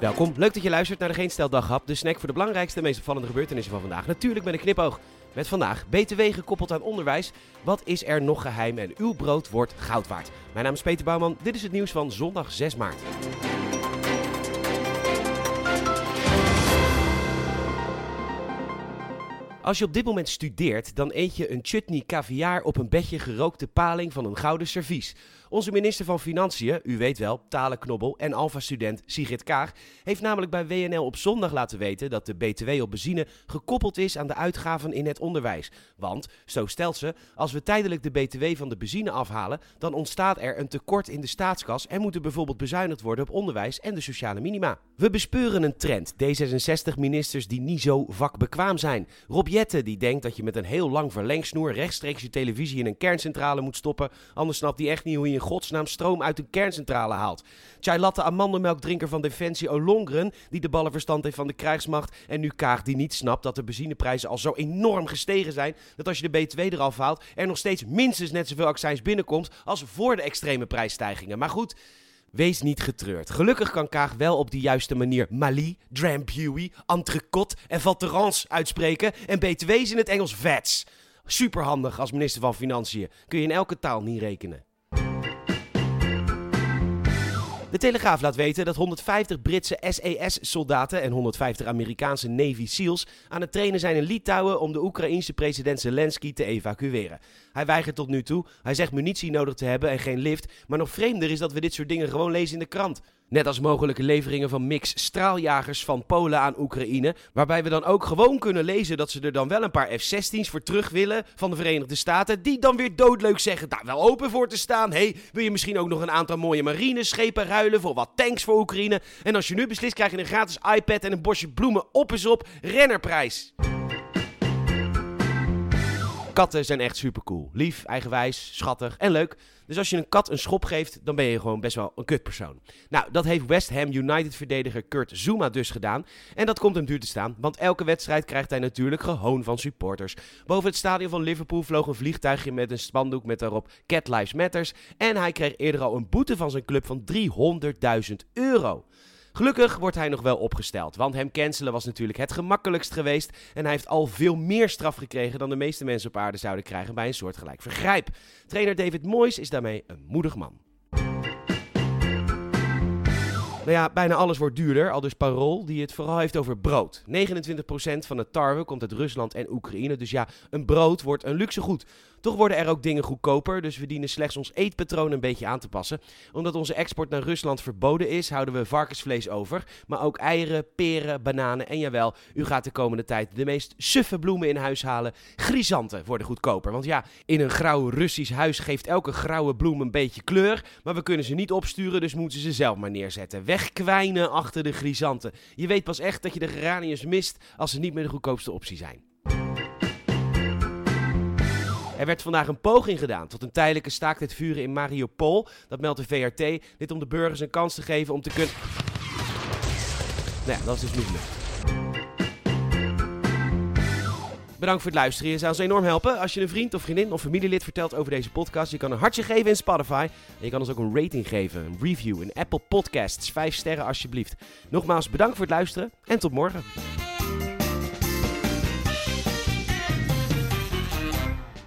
Welkom, leuk dat je luistert naar de Geen Stel de snack voor de belangrijkste en meest opvallende gebeurtenissen van vandaag. Natuurlijk met een knipoog. Met vandaag BTW gekoppeld aan onderwijs. Wat is er nog geheim en uw brood wordt goud waard. Mijn naam is Peter Bouwman, dit is het nieuws van zondag 6 maart. Als je op dit moment studeert, dan eet je een chutney caviar op een bedje gerookte paling van een gouden servies. Onze minister van Financiën, u weet wel, talenknobbel en alfa-student Sigrid Kaag, heeft namelijk bij WNL op zondag laten weten dat de BTW op benzine gekoppeld is aan de uitgaven in het onderwijs. Want, zo stelt ze, als we tijdelijk de BTW van de benzine afhalen, dan ontstaat er een tekort in de staatskas en moet er bijvoorbeeld bezuinigd worden op onderwijs en de sociale minima. We bespeuren een trend, D66-ministers die niet zo vakbekwaam zijn. Jette die denkt dat je met een heel lang verlengsnoer rechtstreeks je televisie in een kerncentrale moet stoppen, anders snapt hij echt niet hoe je in godsnaam stroom uit een kerncentrale haalt. Chai Latte amandelmelkdrinker van Defensie Olongren, die de ballenverstand heeft van de krijgsmacht. En nu Kaag die niet snapt dat de benzineprijzen al zo enorm gestegen zijn, dat als je de BTW eraf haalt, er nog steeds minstens net zoveel accijns binnenkomt als voor de extreme prijsstijgingen. Maar goed... Wees niet getreurd. Gelukkig kan Kaag wel op de juiste manier Mali, Drambuie, Entrecôte en Vaterans uitspreken. En BTW's in het Engels VETS. Superhandig als minister van Financiën. Kun je in elke taal niet rekenen. De Telegraaf laat weten dat 150 Britse SES-soldaten en 150 Amerikaanse Navy SEALs aan het trainen zijn in Litouwen om de Oekraïense president Zelensky te evacueren. Hij weigert tot nu toe. Hij zegt munitie nodig te hebben en geen lift. Maar nog vreemder is dat we dit soort dingen gewoon lezen in de krant. Net als mogelijke leveringen van mix straaljagers van Polen aan Oekraïne. Waarbij we dan ook gewoon kunnen lezen dat ze er dan wel een paar F-16's voor terug willen van de Verenigde Staten. Die dan weer doodleuk zeggen daar wel open voor te staan. hey, wil je misschien ook nog een aantal mooie marineschepen ruilen voor wat tanks voor Oekraïne? En als je nu beslist krijg je een gratis iPad en een bosje bloemen op eens op. Rennerprijs. Katten zijn echt super cool. Lief, eigenwijs, schattig en leuk. Dus als je een kat een schop geeft, dan ben je gewoon best wel een kutpersoon. Nou, dat heeft West Ham United-verdediger Kurt Zuma dus gedaan. En dat komt hem duur te staan, want elke wedstrijd krijgt hij natuurlijk gehoon van supporters. Boven het stadion van Liverpool vloog een vliegtuigje met een spandoek met daarop Cat Lives Matters. En hij kreeg eerder al een boete van zijn club van 300.000 euro. Gelukkig wordt hij nog wel opgesteld, want hem cancelen was natuurlijk het gemakkelijkst geweest en hij heeft al veel meer straf gekregen dan de meeste mensen op aarde zouden krijgen bij een soortgelijk vergrijp. Trainer David Moyes is daarmee een moedig man. Nou ja, bijna alles wordt duurder, al dus Parool, die het vooral heeft over brood. 29% van het tarwe komt uit Rusland en Oekraïne, dus ja, een brood wordt een luxe goed. Toch worden er ook dingen goedkoper, dus we dienen slechts ons eetpatroon een beetje aan te passen. Omdat onze export naar Rusland verboden is, houden we varkensvlees over. Maar ook eieren, peren, bananen en jawel, u gaat de komende tijd de meest suffe bloemen in huis halen. Grisanten worden goedkoper, want ja, in een grauw Russisch huis geeft elke grauwe bloem een beetje kleur. Maar we kunnen ze niet opsturen, dus moeten ze zelf maar neerzetten. Wegkwijnen achter de grisanten. Je weet pas echt dat je de geraniums mist als ze niet meer de goedkoopste optie zijn. Er werd vandaag een poging gedaan tot een tijdelijke staakt het vuren in Mariupol. Dat meldt de VRT. Dit om de burgers een kans te geven om te kunnen. Nou ja, dat is dus niet gelukt. Bedankt voor het luisteren. Je zou ons enorm helpen als je een vriend of vriendin of familielid vertelt over deze podcast. Je kan een hartje geven in Spotify. En je kan ons ook een rating geven, een review in Apple Podcasts. Vijf sterren alsjeblieft. Nogmaals bedankt voor het luisteren en tot morgen.